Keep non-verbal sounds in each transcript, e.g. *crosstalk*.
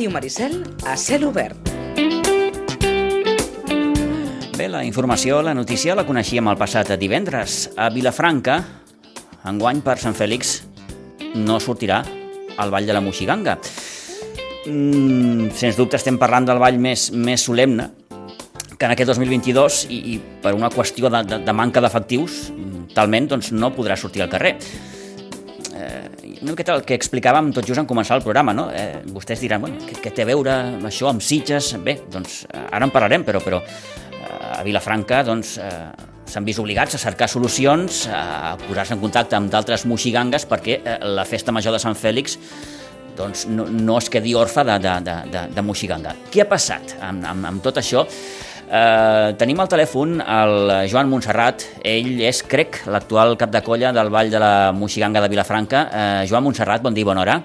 Ràdio Maricel a cel obert. Bé, la informació, la notícia la coneixíem el passat divendres. A Vilafranca, enguany per Sant Fèlix, no sortirà al Ball de la Moixiganga. Mm, sens dubte estem parlant del ball més, més solemne que en aquest 2022 i, i per una qüestió de, de, de manca d'efectius talment doncs, no podrà sortir al carrer. Eh, una miqueta el que explicàvem tot just en començar el programa, no? Eh, vostès diran, bueno, què, què té a veure això amb Sitges? Bé, doncs ara en parlarem, però, però eh, a Vilafranca doncs, eh, s'han vist obligats a cercar solucions, a posar-se en contacte amb d'altres moxigangues perquè eh, la festa major de Sant Fèlix doncs no, no es quedi orfa de, de, de, de, de moxiganga. Què ha passat amb, amb, amb tot això? Eh, tenim al telèfon el Joan Montserrat, ell és, crec, l'actual cap de colla del Vall de la Moxiganga de Vilafranca. Eh, Joan Montserrat, bon dia, bona hora.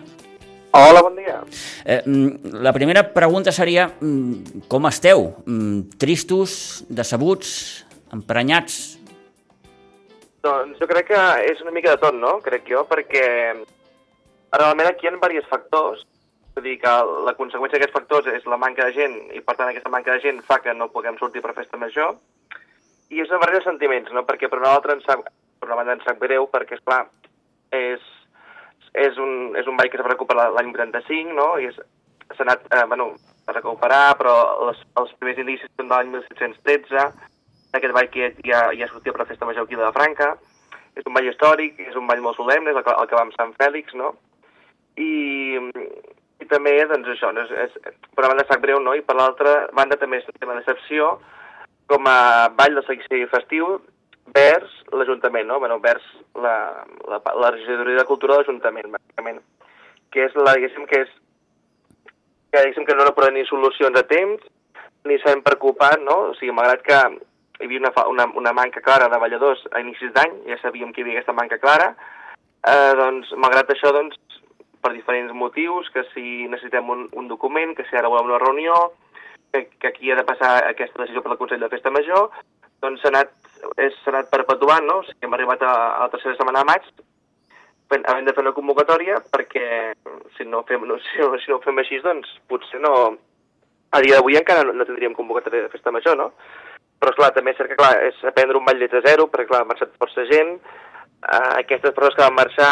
Hola, bon dia. Eh, mm, la primera pregunta seria mm, com esteu? Mm, tristos, decebuts, emprenyats? Doncs jo crec que és una mica de tot, no? Crec jo, perquè realment aquí hi ha diversos factors, és dir, que la conseqüència d'aquests factors és la manca de gent, i per tant aquesta manca de gent fa que no puguem sortir per festa major, i és una barreja de sentiments, no? Perquè per una altra, ens sap, per una banda ens sap greu, perquè, és clar és, és, un, és un ball que es va recuperar l'any 85, no? I s'ha anat, eh, bueno, a recuperar, però les, els primers indicis són de l'any 1713, aquest ball que ja, ja sortia per la festa major aquí de la Franca, és un ball històric, és un ball molt solemne, és el que, el que va amb Sant Fèlix, no? I, i també, doncs això, no? és, és, per una banda sap greu, no? I per l'altra banda també és un tema d'excepció com a ball de seguici festiu vers l'Ajuntament, no? Bueno, vers la, la, la regidoria de cultura de l'Ajuntament, bàsicament, que és la, diguéssim, que és que diguéssim que no aporten ni solucions a temps, ni s'han preocupat, no? O sigui, malgrat que hi havia una, una, una manca clara de balladors a inicis d'any, ja sabíem que hi havia aquesta manca clara, eh, doncs, malgrat això, doncs, per diferents motius, que si necessitem un, un document, que si ara volem una reunió, que, que aquí ha de passar aquesta decisió per al Consell de Festa Major, doncs s'ha anat, anat perpetuant, no? O sigui, hem arribat a, a la tercera setmana de maig, havent de fer una convocatòria, perquè si no, fem, no, si, no, si no ho fem així, doncs potser no... A dia d'avui encara no, no tindríem convocatòria de festa major, no? Però, esclar, també és cert que, clar, és aprendre un ball de zero, perquè, clar, ha marxat força gent. Uh, aquestes persones que van marxar,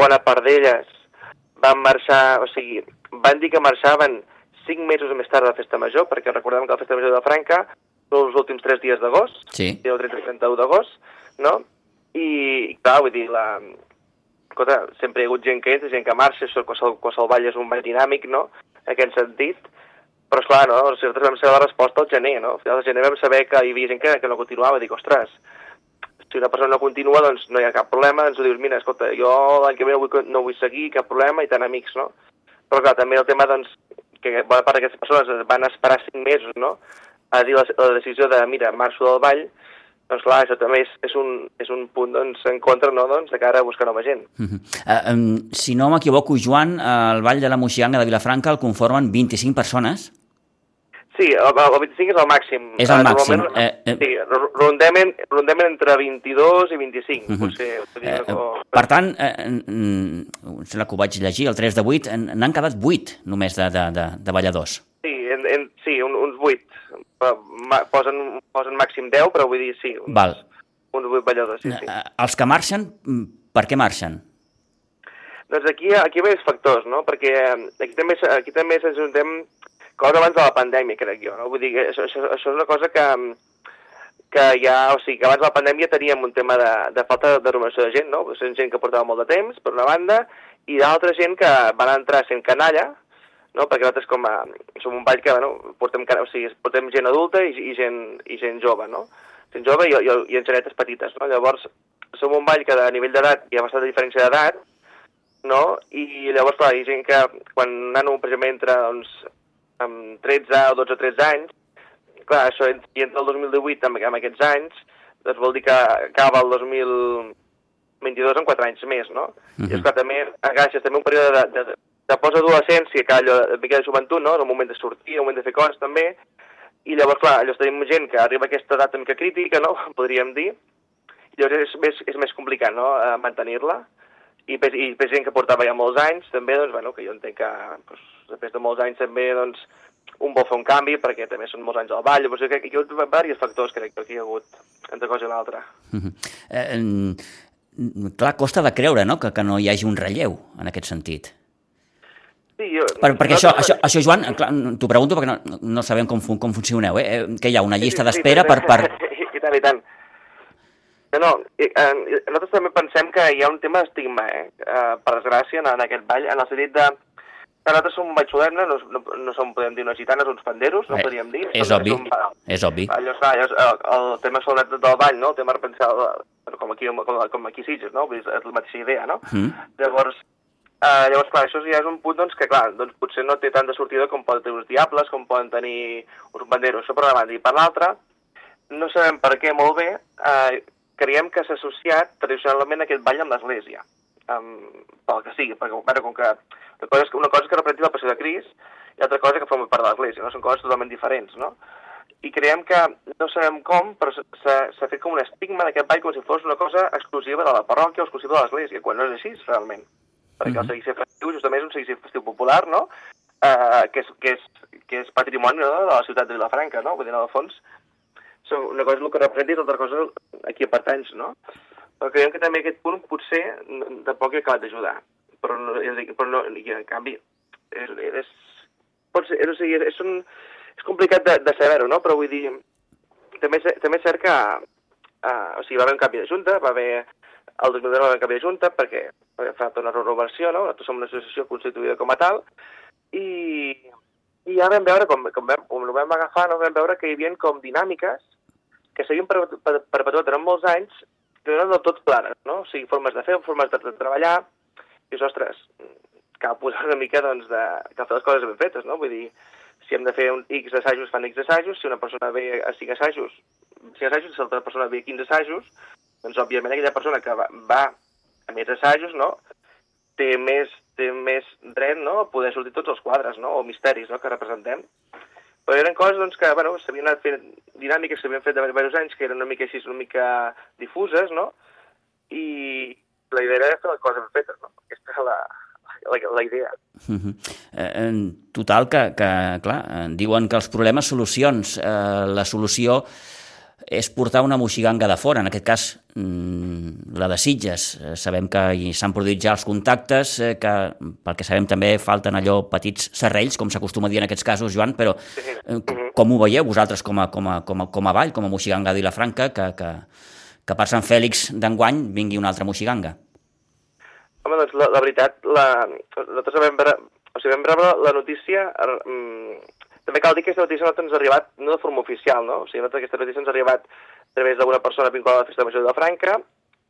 bona part d'elles, van marxar, o sigui, van dir que marxaven cinc mesos més tard de la festa major, perquè recordem que la festa major de Franca són els últims tres dies d'agost, sí. el 30 i 31 d'agost, no? I, clar, vull dir, la... Escolta, sempre hi ha hagut gent que entra, gent que marxa, això, qualsevol, qualsevol ball és un ball dinàmic, no?, en aquest sentit, però, esclar, no? nosaltres vam saber la resposta al gener, no? Al final del gener vam saber que hi havia gent que, que no continuava, dic, ostres, si una persona no continua, doncs no hi ha cap problema, ens dius, mira, escolta, jo l'any que ve no vull, no vull seguir, cap problema, i tant amics, no? Però, clar, també el tema, doncs, que bona part d'aquestes persones van esperar cinc mesos, no?, a dir la, la decisió de, mira, marxo del ball, doncs clar, això també és, és, un, és un punt doncs, en contra no, doncs, de cara a buscar nova gent. Uh -huh. uh, um, si no m'equivoco, Joan, el Vall de la Moixiganga de Vilafranca el conformen 25 persones? Sí, el, el 25 és el màxim. És el màxim. Eh, eh... Sí, rondem, rondem entre 22 i 25. Uh -huh. potser, potser eh, o... Per tant, eh, mm, sembla que ho vaig llegir, el 3 de 8, n'han quedat 8 només de, de, de, de balladors. Sí, en, en, sí un, uns 8 posen, posen màxim 10, però vull dir, sí, uns, Val. uns 8 balladors, sí, sí. Els que marxen, per què marxen? Doncs aquí, aquí hi ha diversos factors, no? Perquè aquí també, aquí també s'ajuntem coses abans de la pandèmia, crec jo, no? Vull dir, això, això, això és una cosa que, que ja, o sigui, que abans de la pandèmia teníem un tema de, de falta de renovació de gent, no? Gent que portava molt de temps, per una banda, i d'altra gent que van entrar sent canalla, no? perquè nosaltres com a, som un ball que bueno, portem, o sigui, portem gent adulta i, i, gent, i gent jove, no? gent jove i, i, i en genetes petites. No? Llavors, som un ball que a nivell d'edat hi ha bastanta diferència d'edat, no? i llavors, clar, hi ha gent que quan un nano, per exemple, entra doncs, amb 13 o 12 o 13 anys, clar, això, i entra el 2018 amb, amb aquests anys, doncs vol dir que acaba el 2022 en 4 anys més, no? Uh -huh. I, esclar, també agaixes també un període de, de, de post-adolescència, que allò, de mica de joventut, no? És el moment de sortir, el moment de fer coses també, i llavors, clar, allò tenim gent que arriba a aquesta edat una mica crítica, no? *laughs* Podríem dir, i llavors és més, és més complicat, no?, mantenir-la, i, i gent que portava ja molts anys, també, doncs, bueno, que jo entenc que doncs, després de molts anys també, doncs, un vol fer un canvi, perquè també són molts anys al ball, llavors jo crec que hi ha hagut diversos factors, crec, que hi ha hagut entre cosa i l'altra. Mhm. Eh, en- clar, costa de creure, no?, que, que no hi hagi un relleu, en aquest sentit. Sí, jo, Per, perquè això, nosaltres- això, això, Joan, t'ho pregunto perquè no, no sabem com, com funcioneu, eh? Eh, Que hi ha una llista Sí, sí, d'espera sí, per, per... *laughs* I tant, i tant. No, no, i, eh, nosaltres també pensem que hi ha un tema d'estigma, eh? eh per desgràcia, en, en aquest ball, en el sentit de que nosaltres som un ball solemne, no, no, no som, podem dir, unes gitanes, uns panderos, no Eh, podríem dir. és obvi, som- és obvi. Allò està, allò el, el tema solemne del ball, no? El tema representat, com aquí, com, com aquí Sitges, no? És la mateixa idea, no? Mm. Llavors, eh, llavors, clar, això ja és un punt doncs, que, clar, doncs, potser no té tanta sortida com poden tenir uns diables, com poden tenir uns banderos, això per una banda. I per l'altra, no sabem per què molt bé, eh, creiem que s'ha associat tradicionalment aquest ball amb l'Església, um, pel que sigui, perquè, bueno, com que una cosa és que, una cosa és que representi la passió de Crist i altra cosa que forma part de l'Església, no? són coses totalment diferents, no? I creiem que, no sabem com, però s'ha fet com un estigma d'aquest ball com si fos una cosa exclusiva de la parròquia o exclusiva de l'Església, quan no és així, realment. Perquè el seguici festiu justament és un seguici festiu popular, no?, eh, que, és, que, és, que és patrimoni no? de la ciutat de Vilafranca, no?, vull dir, en el fons, so, una cosa és el que representa i l'altra cosa a pertanys, no? Però creiem que també aquest punt potser tampoc ha acabat d'ajudar. Però, no, però no, i en canvi, és, és, pot ser, és, o sigui, és, un, és complicat de, de saber-ho, no? Però vull dir, també, també és cert que uh, o sigui, va haver un canvi de junta, va haver el 2009 va haver un canvi de junta perquè haver fet una renovació, no? Nosaltres som una associació constituïda com a tal i, i ja vam veure, com, com, vam, com ho vam agafar, no? vam veure que hi havia com dinàmiques que s'havien perpetu- per- perpetuat durant molts anys que no del tot clares, no? O sigui, formes de fer, formes de, de treballar, i dius, ostres, cal posar una mica, doncs, de... cal fer les coses ben fetes, no? Vull dir, si hem de fer un X assajos, fan X assajos, si una persona ve a 5 assajos, 5 assajos, si l'altra persona ve a 15 assajos, doncs, òbviament, aquella persona que va, va a més assajos, no?, té més, té més dret, no?, a poder sortir tots els quadres, no?, o misteris, no?, que representem. Però eren coses, doncs, que, bueno, s'havien anat fent dinàmiques, s'havien fet de diversos anys, que eren una mica així, una mica difuses, no?, i la idea era fer les coses ben fetes, no? Aquesta és la, la, la idea. Mhm. Eh, en total, que, que clar, diuen que els problemes solucions. Eh, la solució és portar una moixiganga de fora, en aquest cas mm, la de Sitges. Eh, sabem que hi s'han produït ja els contactes, eh, que pel que sabem també falten allò petits serrells, com s'acostuma a dir en aquests casos, Joan, però eh, com ho veieu vosaltres com a, com a, com a, com a vall, com a moixiganga de Vilafranca, que, que, que per Sant Fèlix d'enguany vingui una altra moixiganga? Home, doncs la, la veritat, la, nosaltres vam veure, o sigui, vam rebre la notícia... També cal dir que aquesta notícia nosaltres ens ha arribat no de forma oficial, no? O sigui, nosaltres aquesta notícia ens ha arribat a través d'alguna persona vinculada a la Festa Major de Franca,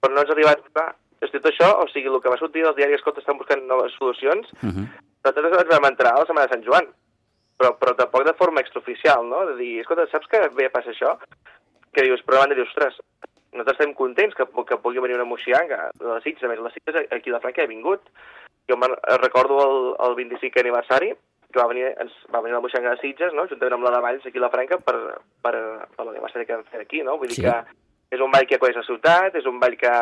però no ens ha arribat... Clar, és tot això, o sigui, el que va sortir dels diaris, escolta, estan buscant noves solucions, Uh -huh. nosaltres ens vam entrar a la Setmana de Sant Joan, però, però tampoc de forma extraoficial, no? De dir, escolta, saps que bé passa això? Que dius, però davant de dius, ostres, nosaltres estem contents que, que pugui venir una moxianga de les Sitges, a més, les Sitges aquí la Franca ha vingut. Jo me'n recordo el, el 25 aniversari, que va venir, ens, va venir la moxianga de Sitges, no?, juntament amb la de Valls aquí a la Franca per, per, per l'aniversari que vam fer aquí, no? Vull dir Sí. que és un ball que coneix la ciutat, és un ball que,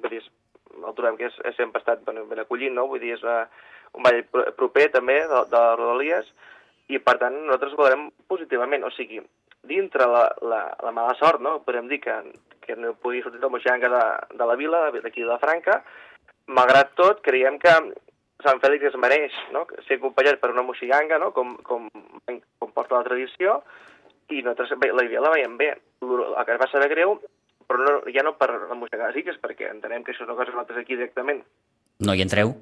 vull dir, el trobem que és, és sempre estat ben, ben acollit, no? Vull dir, és una, un ball pro- proper també de, de les Rodalies i per tant nosaltres ho valorem positivament, o sigui, dintre la, la, la mala sort, no? podem dir que, que no pugui sortir el moixanga de, de la vila, d'aquí de la Franca, malgrat tot creiem que Sant Fèlix es mereix no? ser acompanyat per una moixiganga, no? com, com, com porta la tradició, i nosaltres bé, la idea la veiem bé. El que ens va saber greu, però no, ja no per la moixiganga de Sitges, perquè entenem que això és una cosa que nosaltres aquí directament No hi entreu?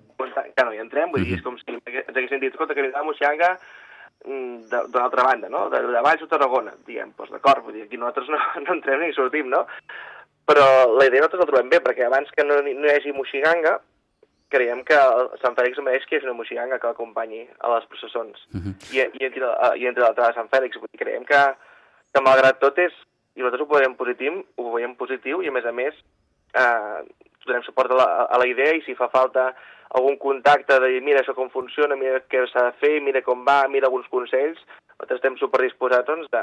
que no hi entrem, vull dir, és com si ens haguessin dit, escolta, que vindrà a Moixanga mm, de, de l'altra banda, no? De, de Valls o Tarragona, diguem, doncs d'acord, vull dir, aquí nosaltres no, *laughs* no entrem ni sortim, no? Però la idea nosaltres la trobem bé, perquè abans que no, no hi hagi Moixiganga, creiem que Sant Fèlix mereix que hagi una Moixiganga que l'acompanyi a les processons. Uh -huh. I, i, entre, i entre l'altre de Sant Fèlix, vull dir, creiem que, que malgrat tot és, i nosaltres ho veiem positiu, ho veiem positiu, i a més a més eh, donem suport a la, a la idea i si fa falta algun contacte de dir, mira això com funciona, mira què s'ha de fer, mira com va, mira alguns consells, nosaltres estem superdisposats doncs, de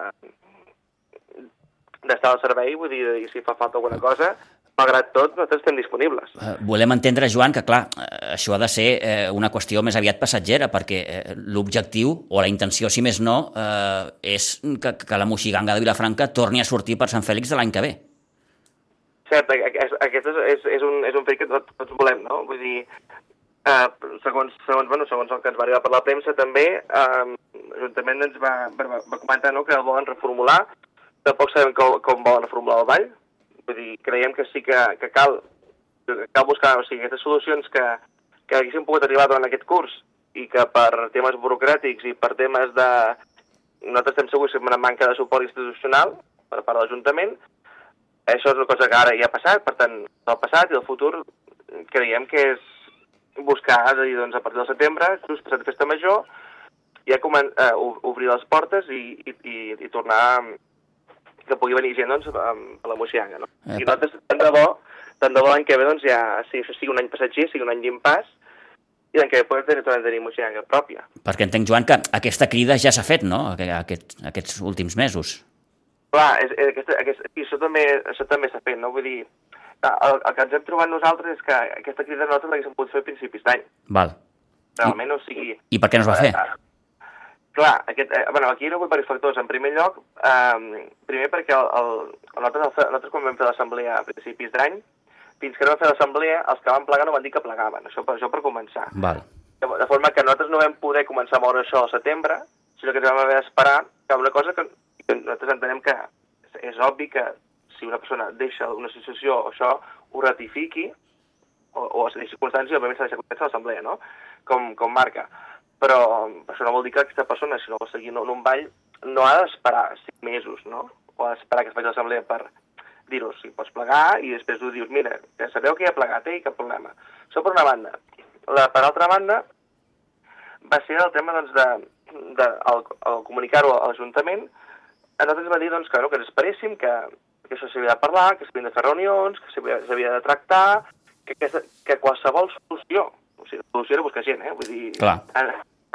d'estar al servei, vull dir si fa falta alguna cosa, malgrat tot, nosaltres estem disponibles. Eh, volem entendre, Joan, que clar, eh, això ha de ser eh, una qüestió més aviat passatgera, perquè eh, l'objectiu, o la intenció, si més no, eh, és que, que la moixiganga de Vilafranca torni a sortir per Sant Fèlix de l'any que ve. Cert, aquest, aquest és, és, és, un, és un fet que tots, tots volem, no? Vull dir, eh, segons, segons, bueno, segons el que ens va arribar per la premsa, també, eh, l'Ajuntament ens va, va, va comentar no, que el volen reformular, tampoc sabem com, com volen reformular el ball, Vull dir, creiem que sí que, que cal, que cal buscar o sigui, aquestes solucions que, que haguéssim pogut arribar durant aquest curs i que per temes burocràtics i per temes de... Nosaltres estem segurs que una manca de suport institucional per part de l'Ajuntament. Això és una cosa que ara ja ha passat, per tant, el passat i el futur creiem que és buscar, és a dir, doncs, a partir del setembre, just passat Festa Major, ja comen eh, obrir les portes i, i, i, i tornar que pugui venir gent doncs, a, a la Moixianga. No? Eh, I nosaltres, tant de bo, tant de bo l'any que ve doncs, ja sigui, això sigui un any passatger, sigui un any d'impàs, i l'any que ve podem tenir, tornar a tenir Moixianga pròpia. Perquè entenc, Joan, que aquesta crida ja s'ha fet, no?, Aquest, aquests últims mesos. Clar, és, és, aquesta, això també, això també s'ha fet, no? Vull dir, el, el que ens hem trobat nosaltres és que aquesta crida nosaltres l'haguéssim pogut fer a principis d'any. Val. Realment, I, o sigui... I per què no es va fer? Eh, Clar, aquest, eh, bueno, aquí hi ha hagut diversos factors. En primer lloc, eh, primer perquè el, el, nosaltres, el, nosaltres quan vam fer l'assemblea a principis d'any, fins que no vam fer l'assemblea, els que van plegar no van dir que plegaven, això per, això per començar. Val. De, de forma que nosaltres no vam poder començar a moure això al setembre, sinó que ens vam haver d'esperar que una cosa que, que nosaltres entenem que és obvi que si una persona deixa una associació o això ho ratifiqui, o, o es deixi constància, òbviament s'ha de deixar constància a l'assemblea, no? Com, com marca però això no vol dir que aquesta persona, si no vol seguir en un ball, no ha d'esperar cinc mesos, no? O ha d'esperar que es faci l'assemblea per dir-ho, si pots plegar, i després tu dius, mira, ja sabeu que hi ha plegat, eh, i cap problema. Això per una banda. La, per altra banda, va ser el tema, doncs, de, de el, el comunicar-ho a l'Ajuntament, a nosaltres va dir, doncs, que, no, que ens esperéssim, que, que això s'havia de parlar, que s'havien de fer reunions, que s'havia de tractar, que, aquesta, que qualsevol solució, o sigui, la solució era buscar gent, eh? Vull dir, Clar.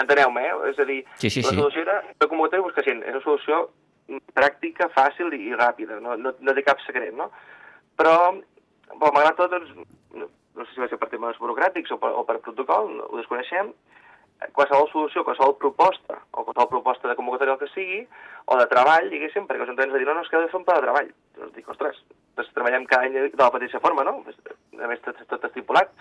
Enteneu-me, eh? És a dir, sí, sí, la sí. solució era fer convocatòria buscar gent. És una solució pràctica, fàcil i, i ràpida, no, no, no té cap secret, no? Però, però malgrat tot, doncs, no, no sé si va ser per temes burocràtics o per, o per protocol, no, ho desconeixem, qualsevol solució, qualsevol proposta, o qualsevol proposta de convocatòria el que sigui, o de treball, diguéssim, perquè els ajuntaments dir, no, no, és que ha de fer un pla de treball. Doncs dic, ostres, doncs treballem cada any de la mateixa forma, no? A més, tot, tot estipulat.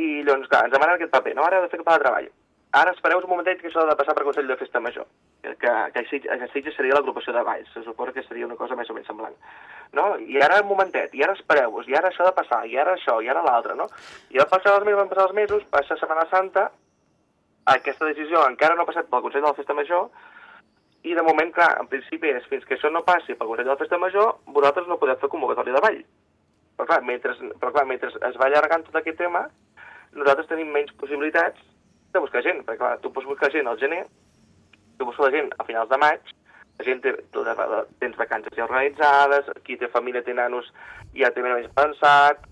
I llavors, clar, ens demanen aquest paper, no? Ara ha de fer un pla de treball Ara espereu un momentet que això ha de passar per Consell de Festa Major, que, que, que Sitges seria l'agrupació de Valls, se suposa que seria una cosa més o menys semblant. No? I ara un momentet, i ara espereu-vos, i ara això ha de passar, i ara això, i ara l'altre, no? I van passar els mesos, van passar els mesos, passa Setmana Santa, aquesta decisió encara no ha passat pel Consell de la Festa Major, i de moment, clar, en principi és fins que això no passi pel Consell de la Festa Major, vosaltres no podeu fer convocatòria de ball. Però clar, mentre, però clar, mentre es va allargant tot aquest tema, nosaltres tenim menys possibilitats de buscar gent, perquè clar, tu pots buscar gent al gener, tu busques la gent a finals de maig, la gent té, tu, tens vacances ja organitzades, qui té família té nanos ja té més pensat,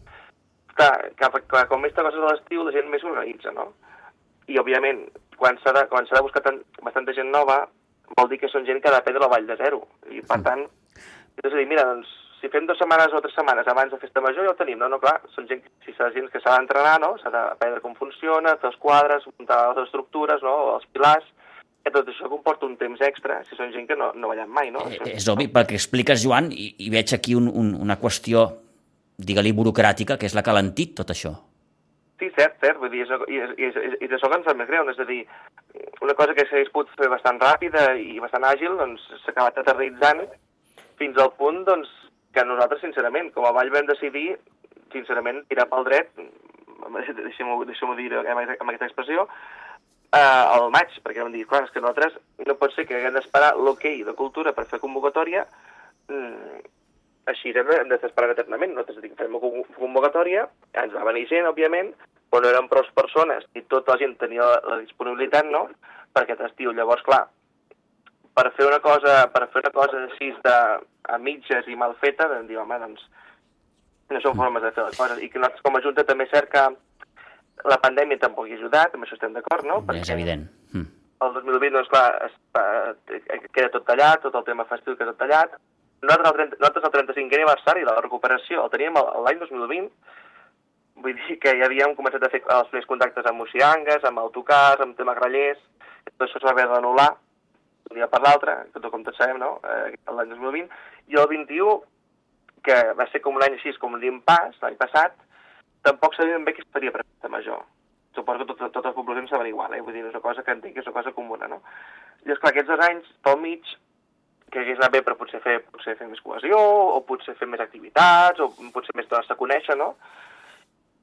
clar, clar, clar com més coses a l'estiu, la gent més s'organitza, no? I, òbviament, quan s'ha de, quan de buscar tant, bastanta gent nova, vol dir que són gent que ha d'aprendre la vall de zero. I, per tant, és a dir, mira, doncs, si fem dues setmanes o tres setmanes abans de festa major ja ho tenim, no? No, clar, són gent, si s'ha gent que s'ha d'entrenar, no? S'ha d'aprendre com funciona, fer els quadres, muntar les estructures, no? Els pilars, que tot això comporta un temps extra si són gent que no, no ballen mai, no? Eh, és obvi, perquè expliques, Joan, i, i veig aquí un, un, una qüestió, digue-li, burocràtica, que és la que l'ha entit tot això. Sí, cert, cert, vull dir, és, i, i, i, i d'això que ens sap més greu, és a dir, una cosa que s'hagués pogut fer bastant ràpida i bastant àgil, doncs s'ha acabat aterritzant fins al punt, doncs, que nosaltres, sincerament, com a Vall vam decidir, sincerament, tirar pel dret, deixem-ho deixem dir amb, amb aquesta expressió, eh, al maig, perquè vam dir, clar, és que nosaltres no pot ser que haguem d'esperar l'hoquei de cultura per fer convocatòria, mm, així hem d'esperar eternament. Nosaltres dic, fem convocatòria, ens va venir gent, òbviament, però no eren prou persones i tota la gent tenia la, la disponibilitat, no?, per aquest estiu. Llavors, clar, per fer una cosa, per fer una cosa així de, a mitges i mal feta, doncs dir, home, doncs, no són formes de fer les coses. I que nosaltres com a Junta també és cert que la pandèmia tampoc hi ha ajudat, amb això estem d'acord, no? Perquè és evident. Mm. El 2020, doncs clar, es, eh, queda tot tallat, tot el tema festiu queda tot tallat, nosaltres el, 30, nosaltres el 35è aniversari de la recuperació el teníem l'any 2020, vull dir que ja havíem començat a fer els primers contactes amb moxiangues, amb autocars, amb tema grallers, tot això es va haver d'anul·lar un dia per l'altre, tot com tots sabem, no? Eh, l'any 2020, i el 21, que va ser com un any així, com un d'impàs, l'any passat, tampoc sabíem bé què es faria per festa major. Suposo que tot, totes les poblacions saben igual, eh? vull dir, és una cosa que entenc que és una cosa comuna, no? I esclar, aquests dos anys, pel mig, que hagués anat bé per potser fer, potser fer més cohesió, o potser fer més activitats, o potser més donar-se a conèixer, no?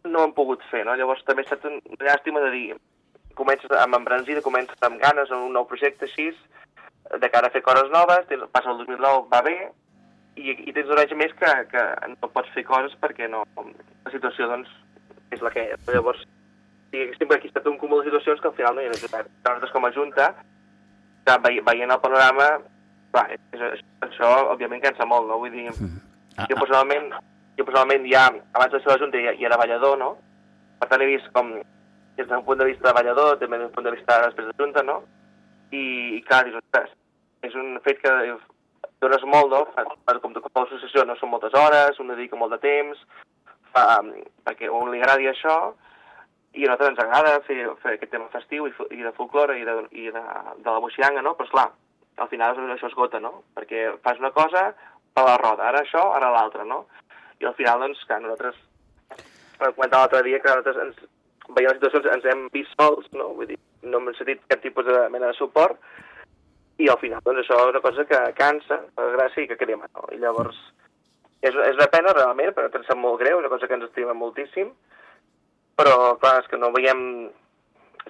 No hem pogut fer, no? Llavors també ha estat una llàstima de dir, comences amb embranzida, comences amb ganes en un nou projecte així, de cara a fer coses noves, tens, passa el 2009, va bé, i, i tens un anys més que, que no pots fer coses perquè no, la situació doncs, és la que és. Llavors, diguéssim que aquí ha estat un cúmul de situacions que al final no hi ha necessitat. Nosaltres com a Junta, que veient el panorama, clar, és, és, això òbviament cansa molt, no? Vull dir, Ah, jo personalment, jo personalment ja, abans de ser la Junta, ja, ja era ballador, no? Per tant, he vist com, des d'un punt de vista de ballador, també des d'un punt de vista després de Junta, no? I, i clar, dius, ostres, és un fet que dones molt? Fa, fa- com, com a associació, no? Són moltes hores, un dedica molt de temps, fa, perquè a un li agradi això, i a nosaltres ens agrada fer, fer aquest tema festiu i, i de folklore i de, i de, de la moxianga, no? Però, esclar, al final això esgota, no? Perquè fas una cosa per la roda, ara això, ara l'altra, no? I al final, doncs, que nosaltres, per comentar l'altre dia, que nosaltres ens, veient les situacions ens hem vist sols, no? Vull dir, no hem sentit cap tipus de mena de suport, i al final, doncs, això és una cosa que cansa, per gràcia, i que crema, no? I llavors, és, és una pena, realment, perquè ens sap molt greu, és una cosa que ens estima moltíssim, però, clar, és que no veiem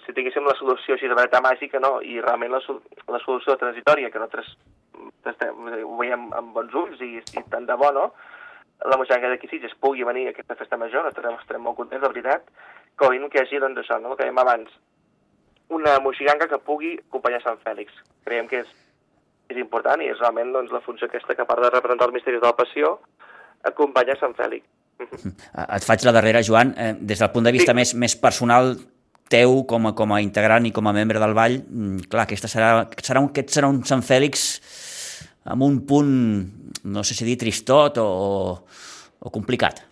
si tinguéssim la solució així de veritat màgica, no, i realment la, la solució transitòria, que nosaltres ho veiem amb bons ulls i, i tant de bo, no? La moixanga d'aquí Sitges pugui venir a aquesta festa major, nosaltres estarem molt contents, de veritat, que que hi hagi, doncs, això, no?, que dèiem abans, una moixiganga que pugui acompanyar Sant Fèlix. Creiem que és, és important i és realment doncs, la funció aquesta que a part de representar els misteris de la passió, acompanya Sant Fèlix. Et faig la darrera, Joan. Eh, des del punt de vista Sí. més, més personal teu com a, com a integrant i com a membre del Vall, mm, clar, aquesta serà, serà un, aquest serà un Sant Fèlix amb un punt, no sé si dir tristot o, o complicat.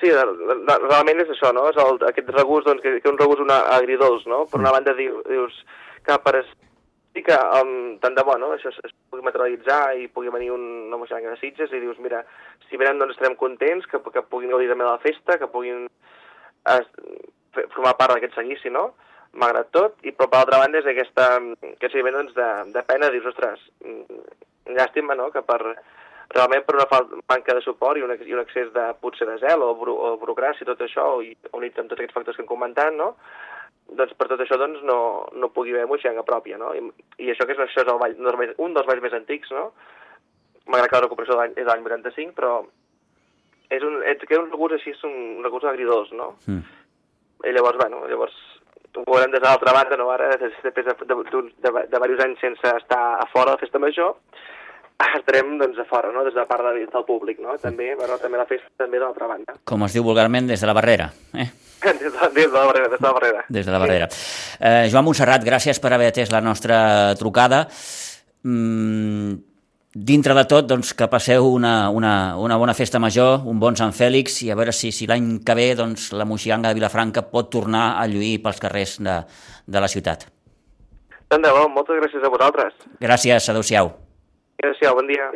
Sí, realment és això, no? És el, aquest regust, doncs, que, que un regust una agridolç, no? Per una banda diu, dius que per sí que um, tant de bo, no? Això es, es pugui materialitzar i pugui venir un, una moixanga de Sitges i dius, mira, si venen doncs estarem contents, que, que puguin gaudir també de la festa, que puguin es, formar part d'aquest seguici, no? Malgrat tot, i però per l'altra banda és aquesta, aquest sentiment doncs, de, de pena, dius, ostres, mm, llàstima, no?, que per, realment per una falta, manca de suport i un, i un excés de, potser de zel o, buro, o burocràcia i tot això, i unit amb tots aquests factors que hem comentat, no?, doncs per tot això doncs, no, no pugui haver moixanga pròpia, no? I, i això que és, això és el ball, un dels balls més antics, no? Malgrat que la recuperació de és l'any 85, però és un, és, que un regust així, és un regust agridós, no? Mm. I llavors, bueno, llavors ho veurem des de l'altra banda, no? Ara, des- després de, de, de, de, de diversos anys sense estar a fora de la festa major, estarem doncs, a fora, no? Des de part de, del públic, no? També, bueno, també la festa també de l'altra banda. Com es diu vulgarment, des de la barrera. Eh? *laughs* Des de, des de la barrera, des de la barrera. Des de la barrera. Eh, Joan Montserrat, gràcies per haver atès la nostra trucada. Mm, dintre de tot, doncs, que passeu una, una, una bona festa major, un bon Sant Fèlix, i a veure si, si l'any que ve doncs, la moixiganga de Vilafranca pot tornar a lluir pels carrers de, de la ciutat. Tant de bo, moltes gràcies a vosaltres. Gràcies, adeu-siau. Gràcies, bon dia.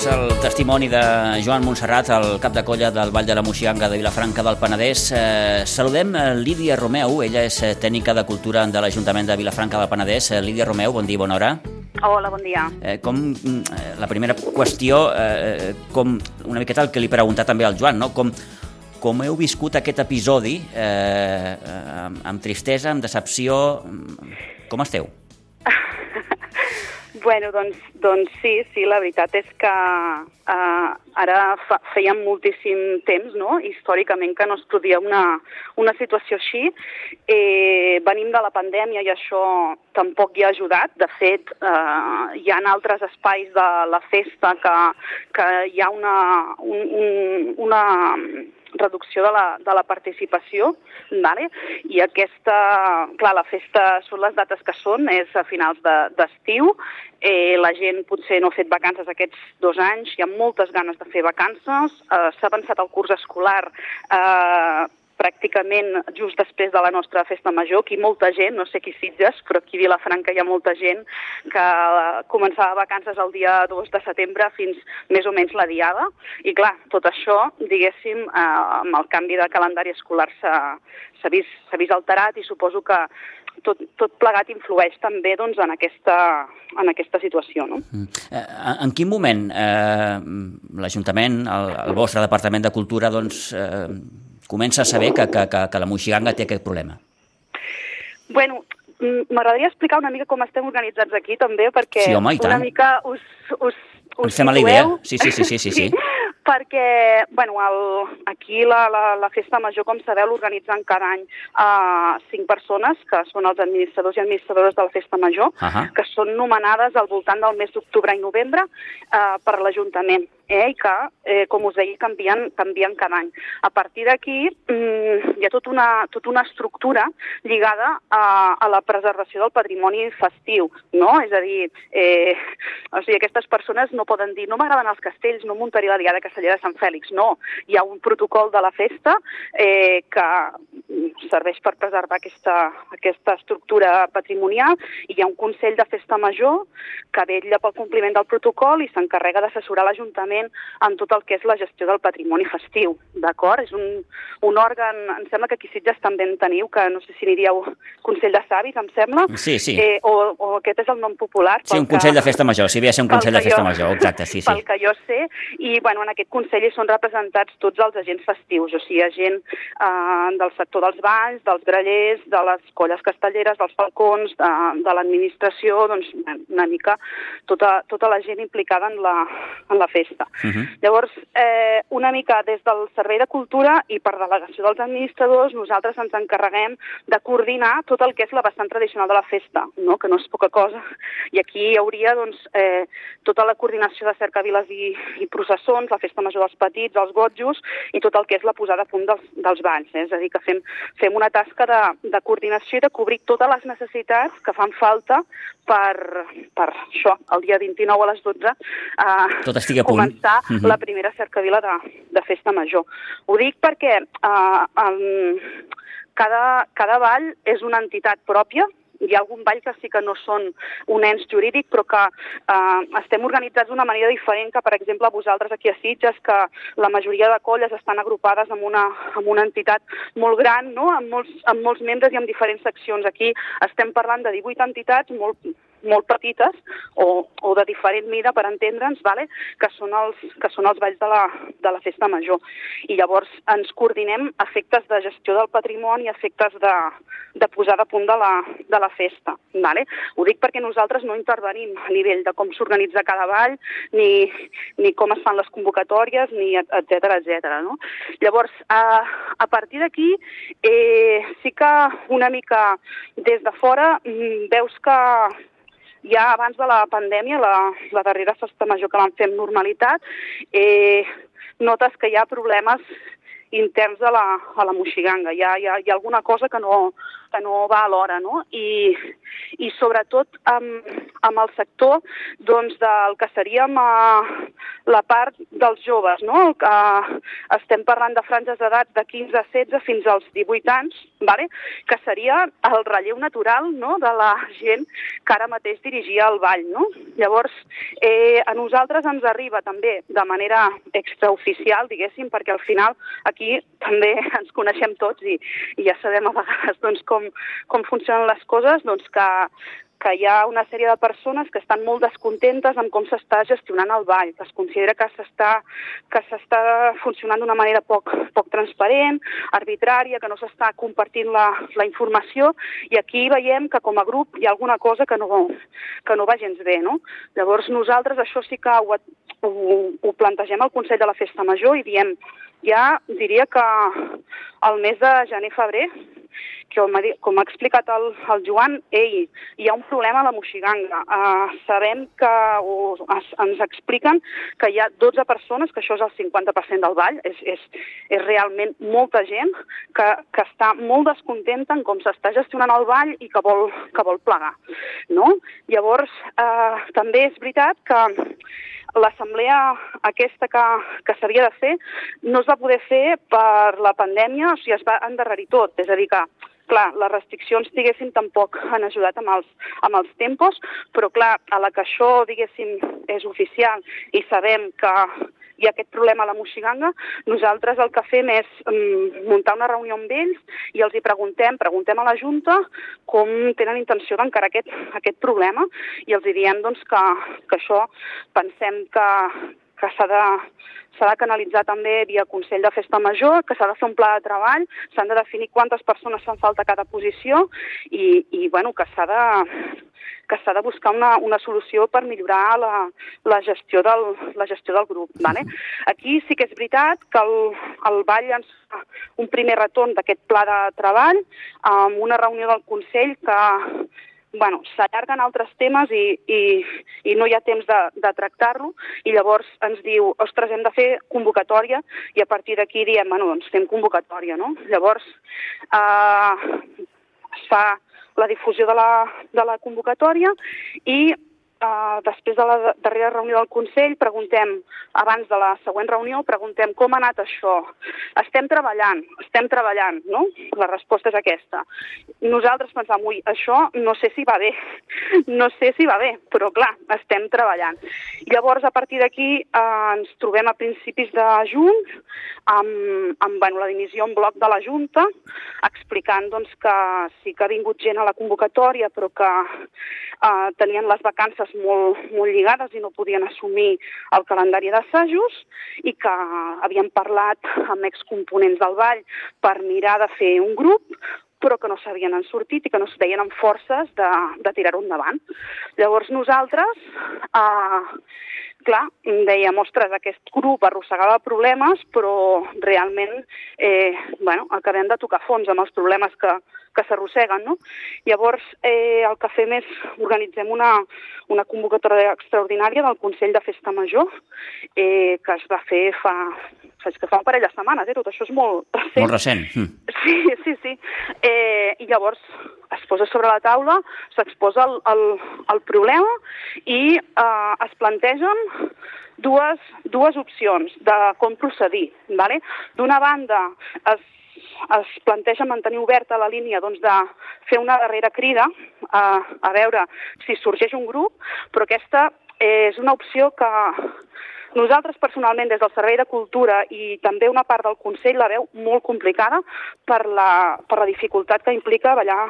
Doncs el testimoni de Joan Montserrat, el cap de colla del Vall de la Moixiganga de Vilafranca del Penedès. Eh, saludem eh, Lídia Romeu, ella és eh, tècnica de cultura de l'Ajuntament de Vilafranca del Penedès. Eh, Lídia Romeu, bon dia, bona hora. Hola, bon dia. Eh, com, mm, eh, la primera qüestió, eh, com una miqueta el que li he preguntat també al Joan, no? com, com heu viscut aquest episodi eh, eh, amb, amb tristesa, amb decepció, mm, com esteu? Bueno, doncs, doncs sí, sí, la veritat és que uh, ara fa, fèiem moltíssim temps, no?, històricament, que no es produïa una, una situació així. Eh, venim de la pandèmia i això tampoc hi ha ajudat. De fet, uh, hi ha altres espais de la festa que, que hi ha una, un, un, una reducció de la, de la participació, vale? i aquesta, clar, la festa són les dates que són, és a finals d'estiu, de, eh, la gent potser no ha fet vacances aquests dos anys, hi ha moltes ganes de fer vacances, eh, s'ha pensat el curs escolar eh, pràcticament just després de la nostra festa major, aquí molta gent, no sé qui Sitges, però aquí a Vilafranca hi ha molta gent que començava vacances el dia 2 de setembre fins més o menys la diada. I clar, tot això, diguéssim, eh, amb el canvi de calendari escolar s'ha vist, vist alterat i suposo que tot, tot plegat influeix també doncs, en, aquesta, en aquesta situació. No? Mm. Eh, en quin moment eh, l'Ajuntament, el, el vostre Departament de Cultura, doncs, eh, comença a saber que, que, que, que la Moixiganga té aquest problema? Bueno, m'agradaria explicar una mica com estem organitzats aquí també, perquè sí, home, una mica us, us, us Ens fem a la idea. Sí, sí, sí, sí, sí. sí. *laughs* perquè bueno, el, aquí la, la, la festa major, com sabeu, l'organitzen cada any uh, cinc persones, que són els administradors i administradores de la festa major, uh -huh. que són nomenades al voltant del mes d'octubre i novembre uh, per l'Ajuntament eh, i que, eh, com us deia, canvien, canvien cada any. A partir d'aquí mm, hi ha tota una, tot una estructura lligada a, a la preservació del patrimoni festiu, no? És a dir, eh, o sigui, aquestes persones no poden dir no m'agraden els castells, no muntaré la diada castellera de Sant Fèlix, no. Hi ha un protocol de la festa eh, que serveix per preservar aquesta, aquesta estructura patrimonial i hi ha un Consell de Festa Major que vetlla pel compliment del protocol i s'encarrega d'assessorar l'Ajuntament Ajuntament en tot el que és la gestió del patrimoni festiu, d'acord? És un, un òrgan, em sembla que aquí Sitges també en teniu, que no sé si n'hi dieu Consell de Savis, em sembla. Sí, sí. Eh, o, o aquest és el nom popular. Sí, un Consell que, de Festa Major, sí, havia ser un Consell de Festa jo, Major, exacte, sí, *laughs* sí. Pel que jo sé, i bueno, en aquest Consell hi són representats tots els agents festius, o sigui, gent eh, del sector dels banys, dels grallers, de les colles castelleres, dels falcons, de, de l'administració, doncs una mica tota, tota la gent implicada en la, en la festa. Uh mhm. -huh. Llavors, eh, una mica des del Servei de Cultura i per delegació dels administradors, nosaltres ens encarreguem de coordinar tot el que és la vessant tradicional de la festa, no? que no és poca cosa. I aquí hi hauria doncs, eh, tota la coordinació de cercaviles i, i processons, la festa major dels petits, els gotjos, i tot el que és la posada a punt dels, dels balls. Eh? És a dir, que fem, fem una tasca de, de coordinació i de cobrir totes les necessitats que fan falta per, per això, el dia 29 a les 12, eh, Tot estigui a punt. Començar uh mhm. -huh. la primera cercavila de, de festa major. Ho dic perquè eh, um, cada, cada ball és una entitat pròpia, hi ha algun ball que sí que no són un ens jurídic, però que eh, estem organitzats d'una manera diferent que, per exemple, vosaltres aquí a Sitges, que la majoria de colles estan agrupades en una, en una entitat molt gran, no? amb, molts, amb molts membres i amb diferents seccions. Aquí estem parlant de 18 entitats molt, molt petites o, o de diferent mida per entendre'ns, vale? que, són els, que són els balls de la, de la festa major. I llavors ens coordinem efectes de gestió del patrimoni, efectes de, de posar a punt de la, de la festa. Vale? Ho dic perquè nosaltres no intervenim a nivell de com s'organitza cada ball, ni, ni com es fan les convocatòries, ni etc etc. no? Llavors, a, a partir d'aquí, eh, sí que una mica des de fora mm, veus que ja abans de la pandèmia, la, la darrera festa major que vam fer amb normalitat, eh, notes que hi ha problemes interns a la, a la moixiganga. Hi ha, hi, ha, hi ha alguna cosa que no, que no va a l'hora, no? I, i sobretot amb, amb el sector doncs, del que seríem a la part dels joves, no? Que estem parlant de franges d'edat de 15 a 16 fins als 18 anys, vale? que seria el relleu natural no? de la gent que ara mateix dirigia el ball. No? Llavors, eh, a nosaltres ens arriba també de manera extraoficial, diguéssim, perquè al final aquí també ens coneixem tots i, i ja sabem a vegades doncs, com com, com funcionen les coses, doncs que que hi ha una sèrie de persones que estan molt descontentes amb com s'està gestionant el ball, que es considera que s'està que s'està funcionant d'una manera poc, poc transparent, arbitrària, que no s'està compartint la, la informació, i aquí veiem que com a grup hi ha alguna cosa que no, que no va gens bé. No? Llavors nosaltres això sí que ho, ho, ho plantegem al Consell de la Festa Major i diem ja diria que al mes de gener-febrer com ha, com ha explicat el, el Joan, ei, hi ha un problema a la Moixiganga. Uh, sabem que, o es, ens expliquen que hi ha 12 persones, que això és el 50% del ball, és, és, és realment molta gent que, que està molt descontenta en com s'està gestionant el ball i que vol, que vol plegar. No? Llavors, uh, també és veritat que l'assemblea aquesta que, que s'havia de fer no es va poder fer per la pandèmia, o sigui, es va endarrerir tot. És a dir, que clar, les restriccions, diguéssim, tampoc han ajudat amb els, amb els tempos, però clar, a la que això, diguéssim, és oficial i sabem que hi ha aquest problema a la Moixiganga, nosaltres el que fem és um, muntar una reunió amb ells i els hi preguntem, preguntem a la Junta com tenen intenció d'encarar aquest, aquest problema i els hi diem doncs, que, que això pensem que, que s'ha de s'ha de canalitzar també via Consell de Festa Major, que s'ha de fer un pla de treball, s'han de definir quantes persones fan falta a cada posició i, i bueno, que s'ha de que s'ha de buscar una, una solució per millorar la, la, gestió del, la gestió del grup. Vale? Aquí sí que és veritat que el, el Vall ens fa un primer retorn d'aquest pla de treball amb una reunió del Consell que bueno, s'allarguen altres temes i, i, i no hi ha temps de, de tractar-lo i llavors ens diu, ostres, hem de fer convocatòria i a partir d'aquí diem, bueno, doncs fem convocatòria, no? Llavors eh, es fa la difusió de la, de la convocatòria i Uh, després de la darrera reunió del Consell, preguntem, abans de la següent reunió, preguntem com ha anat això. Estem treballant, estem treballant, no? La resposta és aquesta. Nosaltres pensam, ui, això no sé si va bé, *laughs* no sé si va bé, però clar, estem treballant. Llavors, a partir d'aquí, uh, ens trobem a principis de juny amb, amb bueno, la dimissió en bloc de la Junta, explicant doncs, que sí que ha vingut gent a la convocatòria, però que uh, tenien les vacances coses molt, molt lligades i no podien assumir el calendari d'assajos i que havien parlat amb excomponents del ball per mirar de fer un grup, però que no s'havien sortit i que no es veien amb forces de, de tirar-ho endavant. Llavors nosaltres, eh, clar, dèiem, ostres, aquest grup arrossegava problemes, però realment eh, bueno, acabem de tocar fons amb els problemes que, que s'arrosseguen. No? Llavors, eh, el que fem és organitzem una, una convocatòria extraordinària del Consell de Festa Major eh, que es va fer fa, saps que fa un parell de setmanes, eh? tot això és molt recent. Molt recent. Mm. Sí, sí, sí. Eh, I llavors es posa sobre la taula, s'exposa el, el, el problema i eh, es plantegen dues, dues opcions de com procedir. Vale? D'una banda, es es planteja mantenir oberta la línia doncs, de fer una darrera crida a, a veure si sorgeix un grup, però aquesta és una opció que nosaltres personalment des del Servei de Cultura i també una part del Consell la veu molt complicada per la, per la dificultat que implica ballar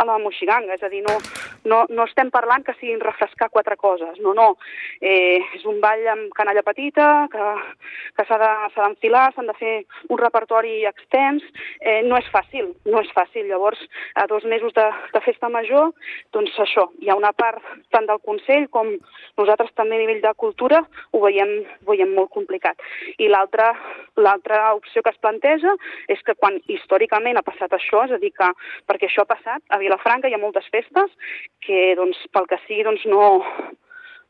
a la moixiganga, és a dir, no, no, no estem parlant que siguin refrescar quatre coses, no, no. Eh, és un ball amb canalla petita, que, que s'ha d'enfilar, de, s'han de fer un repertori extens, eh, no és fàcil, no és fàcil. Llavors, a dos mesos de, de festa major, doncs això, hi ha una part tant del Consell com nosaltres també a nivell de cultura ho veiem, ho veiem molt complicat. I l'altra opció que es planteja és que quan històricament ha passat això, és a dir, que perquè això ha passat, Vilafranca hi ha moltes festes que, doncs, pel que sigui, doncs, no,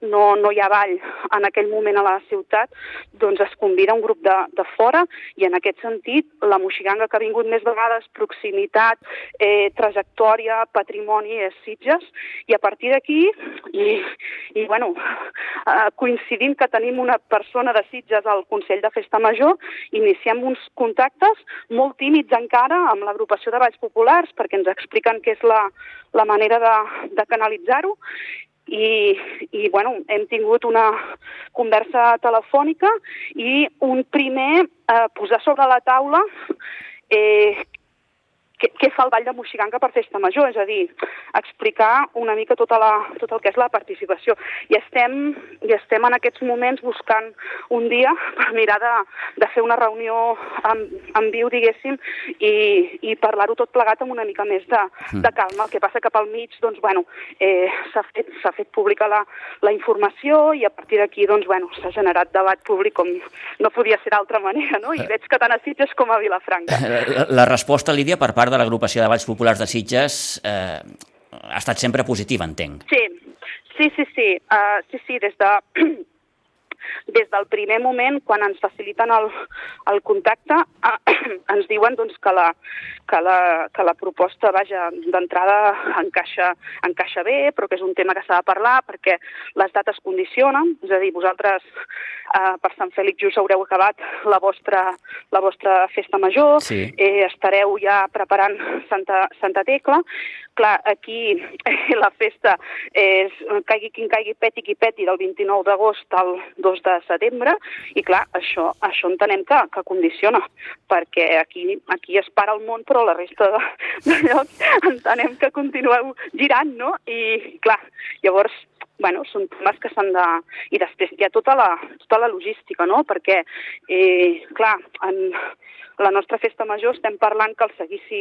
no, no hi ha ball en aquell moment a la ciutat, doncs es convida un grup de, de fora i en aquest sentit la moixiganga que ha vingut més vegades, proximitat, eh, trajectòria, patrimoni, és Sitges, i a partir d'aquí, i, i bueno, eh, coincidint que tenim una persona de Sitges al Consell de Festa Major, iniciem uns contactes molt tímids encara amb l'agrupació de Valls Populars perquè ens expliquen què és la, la manera de, de canalitzar-ho i, i bueno, hem tingut una conversa telefònica i un primer eh, posar sobre la taula eh, què, què fa el Ball de Moixiganga per Festa Major, és a dir, explicar una mica tota la, tot el que és la participació. I estem, i estem en aquests moments buscant un dia *laughs* per mirar de, de fer una reunió en, en viu, diguéssim, i, i parlar-ho tot plegat amb una mica més de, de calma. El que passa que pel mig, doncs, bueno, eh, s'ha fet, fet pública la, la informació i a partir d'aquí, doncs, bueno, s'ha generat debat públic com no podia ser d'altra manera, no? I veig que tant a Sitges com a Vilafranca. *laughs* La, la resposta, Lídia, per part de l'agrupació de Valls Populars de Sitges eh, ha estat sempre positiva, entenc. Sí, sí, sí, sí, uh, sí, sí, des de *clears throat* des del primer moment, quan ens faciliten el, el contacte, eh, *clears throat* ens diuen doncs, que, la, que, la, que la proposta, vaja, d'entrada encaixa, encaixa bé, però que és un tema que s'ha de parlar perquè les dates condicionen, és a dir, vosaltres eh, per Sant Fèlix just haureu acabat la vostra, la vostra festa major, sí. eh, estareu ja preparant Santa, Santa Tecla, clar, aquí *laughs* la festa és caigui quin caigui, peti qui peti, del 29 d'agost al 2 de setembre, i clar, això, això entenem que, que condiciona, perquè aquí, aquí es para el món, però la resta de, de llocs entenem que continueu girant, no? I clar, llavors bueno, són temes que s'han de... I després hi ha tota la, tota la logística, no? Perquè, eh, clar, en, la nostra festa major estem parlant que el seguici,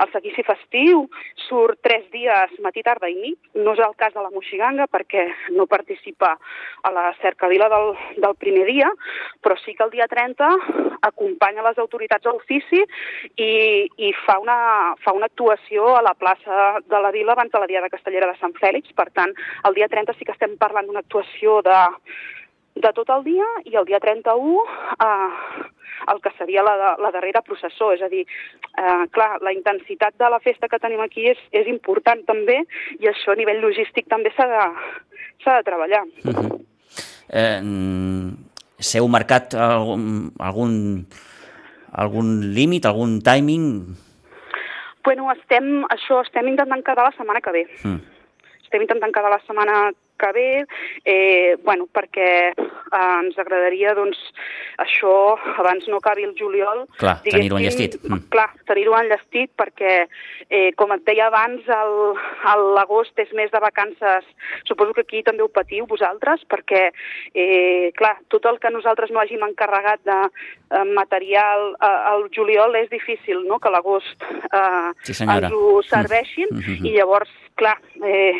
el seguici festiu surt tres dies matí, tarda i nit. No és el cas de la Moixiganga perquè no participa a la cercavila del, del primer dia, però sí que el dia 30 acompanya les autoritats a l'ofici i, i fa, una, fa una actuació a la plaça de la Vila abans de la Diada Castellera de Sant Fèlix. Per tant, el dia 30 sí que estem parlant d'una actuació de, de tot el dia i el dia 31 eh, el que seria la, la darrera processó. És a dir, eh, clar, la intensitat de la festa que tenim aquí és, és important també i això a nivell logístic també s'ha de, de treballar. Uh -huh. eh, S'heu marcat algun, algun, algun límit, algun timing? Bueno, estem, això estem intentant quedar la setmana que ve. Mm. Estem intentant quedar la setmana que ve, eh, bueno, perquè eh, ens agradaria doncs, això abans no acabi el juliol. Clar, tenir-ho enllestit. Mm. Clar, tenir-ho enllestit perquè, eh, com et deia abans, l'agost és més de vacances. Suposo que aquí també ho patiu vosaltres, perquè, eh, clar, tot el que nosaltres no hàgim encarregat de eh, material eh, al juliol és difícil, no?, que l'agost eh, sí, ens ho serveixin, mm -hmm. i llavors, clar, eh,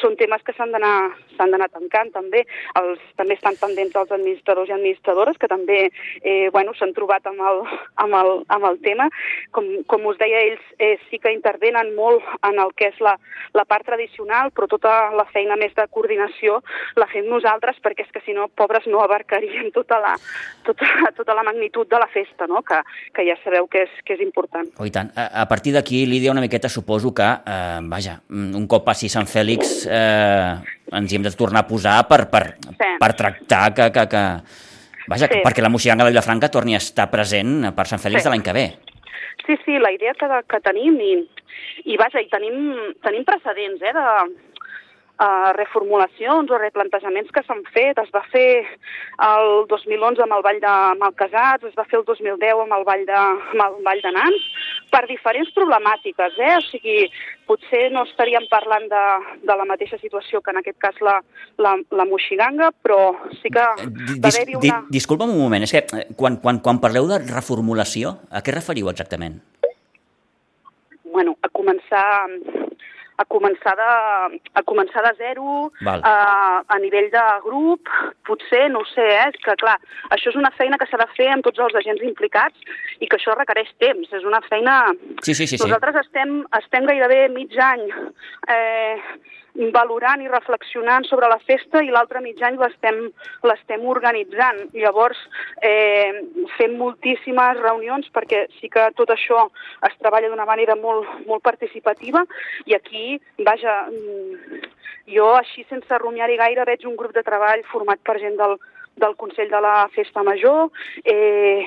són temes que s'han d'anar s'han d'anar tancant també. Els, també estan pendents els administradors i administradores que també eh, bueno, s'han trobat amb el, amb, el, amb el tema. Com, com us deia, ells eh, sí que intervenen molt en el que és la, la part tradicional, però tota la feina més de coordinació la fem nosaltres perquè és que si no, pobres no abarcaríem tota la, tota, tota la magnitud de la festa, no? que, que ja sabeu que és, que és important. Oh, i tant. A, a partir d'aquí, Lídia, una miqueta suposo que, eh, vaja, un cop passi Sant Fèlix, eh, ens hi hem de tornar a posar per, per, sí. per tractar que... que, que... Vaja, sí. perquè la Moixiganga de Vilafranca torni a estar present per Sant Fèlix sí. de l'any que ve. Sí, sí, la idea que, que tenim i, i vaja, i tenim, tenim precedents eh, de, reformulacions o replantejaments que s'han fet. Es va fer el 2011 amb el Vall de Malcasats, es va fer el 2010 amb el Vall de, amb el Vall de Nans, per diferents problemàtiques. Eh? O sigui, potser no estaríem parlant de, de la mateixa situació que en aquest cas la, la, la Moixiganga, però sí que va haver-hi una... Disculpa'm un moment, és que eh, quan, quan, quan parleu de reformulació, a què referiu exactament? Bueno, a començar a començar de, a començar de zero, a, a nivell de grup, potser, no ho sé, eh? és que clar, això és una feina que s'ha de fer amb tots els agents implicats i que això requereix temps, és una feina... Sí, sí, sí. Nosaltres sí. estem, estem gairebé mig any eh, valorant i reflexionant sobre la festa i l'altre mig any l'estem organitzant. Llavors, eh, fem moltíssimes reunions perquè sí que tot això es treballa d'una manera molt, molt participativa i aquí, vaja, mm, jo així sense rumiar-hi gaire veig un grup de treball format per gent del, del Consell de la Festa Major, eh,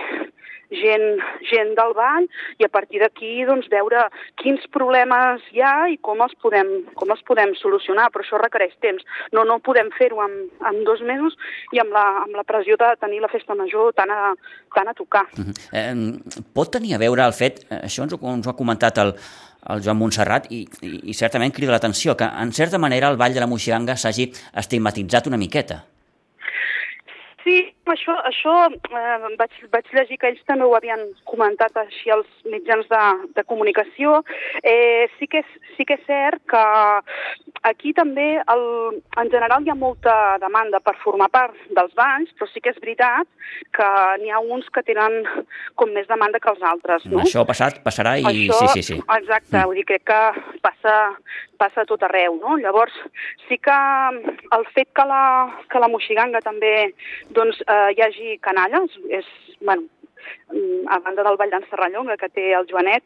gent, gent del ball i a partir d'aquí doncs, veure quins problemes hi ha i com els podem, com els podem solucionar, però això requereix temps. No, no podem fer-ho en, en dos mesos i amb la, amb la pressió de tenir la festa major tan a, tan a tocar. Uh -huh. eh, pot tenir a veure el fet, eh, això ens ho, ens ho ha comentat el, el Joan Montserrat i, i, i certament crida l'atenció que en certa manera el Ball de la Moixiganga s'hagi estigmatitzat una miqueta. Sí, això, això eh, vaig, vaig llegir que ells també ho havien comentat així als mitjans de, de comunicació. Eh, sí, que és, sí que és cert que aquí també el, en general hi ha molta demanda per formar part dels banys, però sí que és veritat que n'hi ha uns que tenen com més demanda que els altres. No? Això ha passat, passarà i això, sí, sí, sí. Exacte, mm. vull dir, crec que passa, passa a tot arreu. No? Llavors, sí que el fet que la, que la moixiganga també doncs, eh, hi hagi canalles, és, bueno, mm, a banda del Ball d'en Serrallonga, que té el Joanet,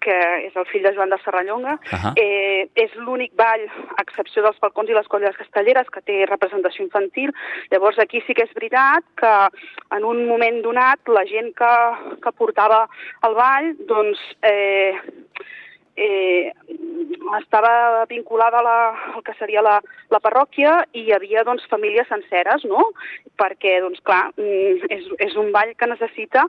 que és el fill de Joan de Serrallonga, uh -huh. eh, és l'únic ball, a excepció dels falcons i les colles castelleres, que té representació infantil. Llavors aquí sí que és veritat que en un moment donat la gent que, que portava el ball, doncs... Eh, eh, estava vinculada a la, al que seria la, la parròquia i hi havia doncs, famílies senceres, no? perquè doncs, clar, mm, és, és un ball que necessita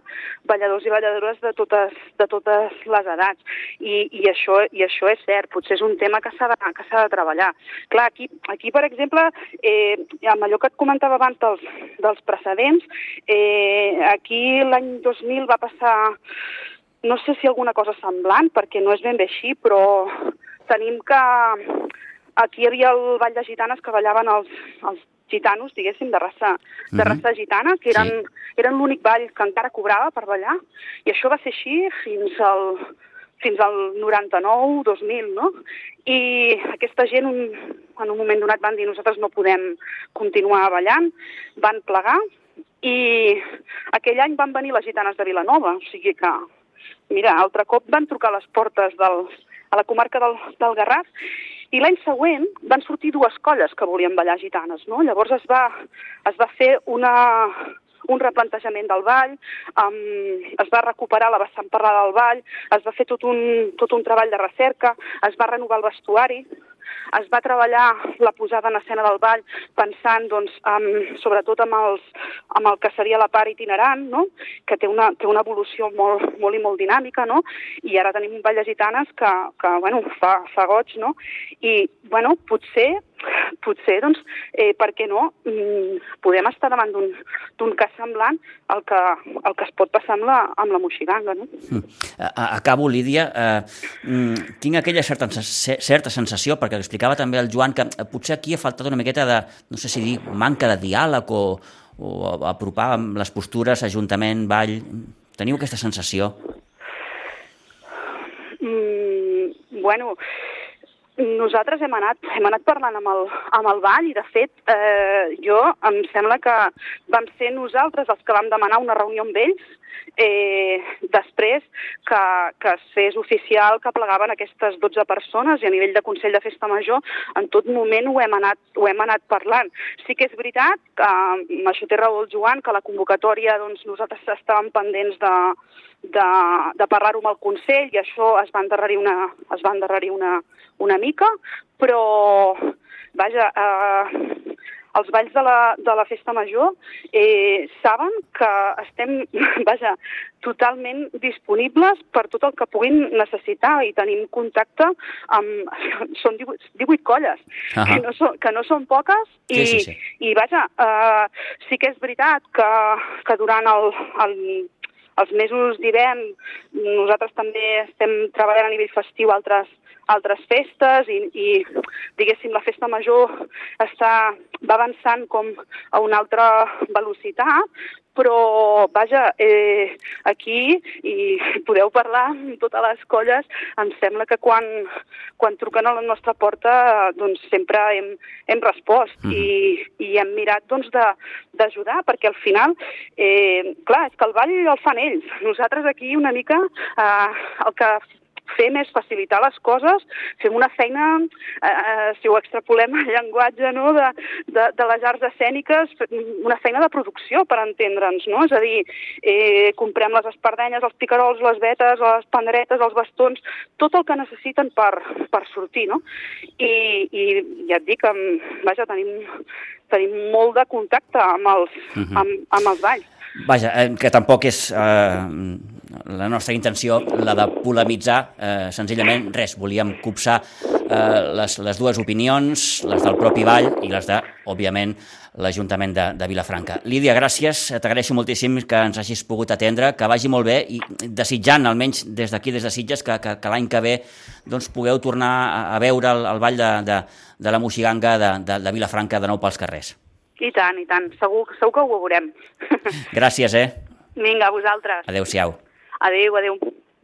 balladors i balladores de totes, de totes les edats i, i, això, i això és cert, potser és un tema que s'ha de, de treballar. Clar, aquí, aquí per exemple, eh, amb allò que et comentava abans dels, dels precedents, eh, aquí l'any 2000 va passar no sé si alguna cosa semblant, perquè no és ben bé així, però tenim que aquí hi havia el Ball de Gitanes que ballaven els, els gitanos, diguéssim, de raça, de mhm. raça gitana, que eren, sí. eren l'únic ball que encara cobrava per ballar, i això va ser així fins al, fins al 99, 2000, no? I aquesta gent, un, en un moment donat, van dir nosaltres no podem continuar ballant, van plegar, i aquell any van venir les gitanes de Vilanova, o sigui que Mira, altre cop van trucar a les portes del, a la comarca del, del Garraf i l'any següent van sortir dues colles que volien ballar gitanes, no? Llavors es va, es va fer una, un replantejament del ball, um, es va recuperar la vessant parlada del ball, es va fer tot un, tot un treball de recerca, es va renovar el vestuari, es va treballar la posada en escena del ball pensant, doncs, amb, sobretot amb, els, amb el que seria la part itinerant, no? que té una, té una evolució molt, molt i molt dinàmica, no? i ara tenim un ball de gitanes que, que bueno, fa, fa goig, no? i bueno, potser potser, doncs, eh, per què no, mm, podem estar davant d'un cas semblant al que, al que es pot passar amb la, amb la moixiganga. No? Mm. Acabo, Lídia. Eh, mm, tinc aquella certa, certa sensació, perquè explicava també el Joan, que potser aquí ha faltat una miqueta de, no sé si dir, manca de diàleg o, o apropar les postures, ajuntament, ball... Teniu aquesta sensació? Mm, bueno, nosaltres hem anat, hem anat parlant amb el, amb el ball i, de fet, eh, jo em sembla que vam ser nosaltres els que vam demanar una reunió amb ells eh, després que, que es fes oficial que plegaven aquestes 12 persones i a nivell de Consell de Festa Major en tot moment ho hem anat, ho hem anat parlant. Sí que és veritat, que, amb això té raó el Joan, que la convocatòria doncs, nosaltres estàvem pendents de, de, de parlar-ho amb el Consell i això es va endarrerir una, es va endarrerir una, una mica, però vaja, eh, els balls de la, de la festa major eh, saben que estem, *laughs* vaja, totalment disponibles per tot el que puguin necessitar i tenim contacte amb... *laughs* Són 18, 18 colles, uh -huh. que, no són, que no són poques i, sí, sí, sí. i vaja, eh, sí que és veritat que, que durant el, el els mesos d'hivern nosaltres també estem treballant a nivell festiu altres, altres festes i, i diguéssim la festa major està, va avançant com a una altra velocitat, però vaja, eh, aquí i podeu parlar amb totes les colles, em sembla que quan, quan truquen a la nostra porta doncs sempre hem, hem respost mm. i, i hem mirat doncs d'ajudar perquè al final, eh, clar, és que el ball el fan ells. Nosaltres aquí una mica eh, el que fer més, facilitar les coses, fem una feina, eh, eh, si ho extrapolem al llenguatge no, de, de, de les arts escèniques, una feina de producció, per entendre'ns, no? És a dir, eh, comprem les espardenyes, els picarols, les vetes, les panderetes, els bastons, tot el que necessiten per, per sortir, no? I, i ja et dic, vaja, tenim, tenim molt de contacte amb els, uh -huh. amb, amb els balls. Vaja, eh, que tampoc és eh, la nostra intenció la de polemitzar, eh, senzillament res, volíem copsar eh, les, les dues opinions, les del propi Vall i les de, òbviament, l'Ajuntament de, de Vilafranca. Lídia, gràcies, t'agraeixo moltíssim que ens hagis pogut atendre, que vagi molt bé i desitjant, almenys des d'aquí, des de Sitges, que, que, que l'any que ve doncs, pugueu tornar a, a veure el, el Vall de, de, de la Moixiganga de, de, de Vilafranca de nou pels carrers. I tant, i tant. Segur, segur que ho veurem. *laughs* Gràcies, eh? Vinga, a vosaltres. Adéu-siau. adeu, adeu.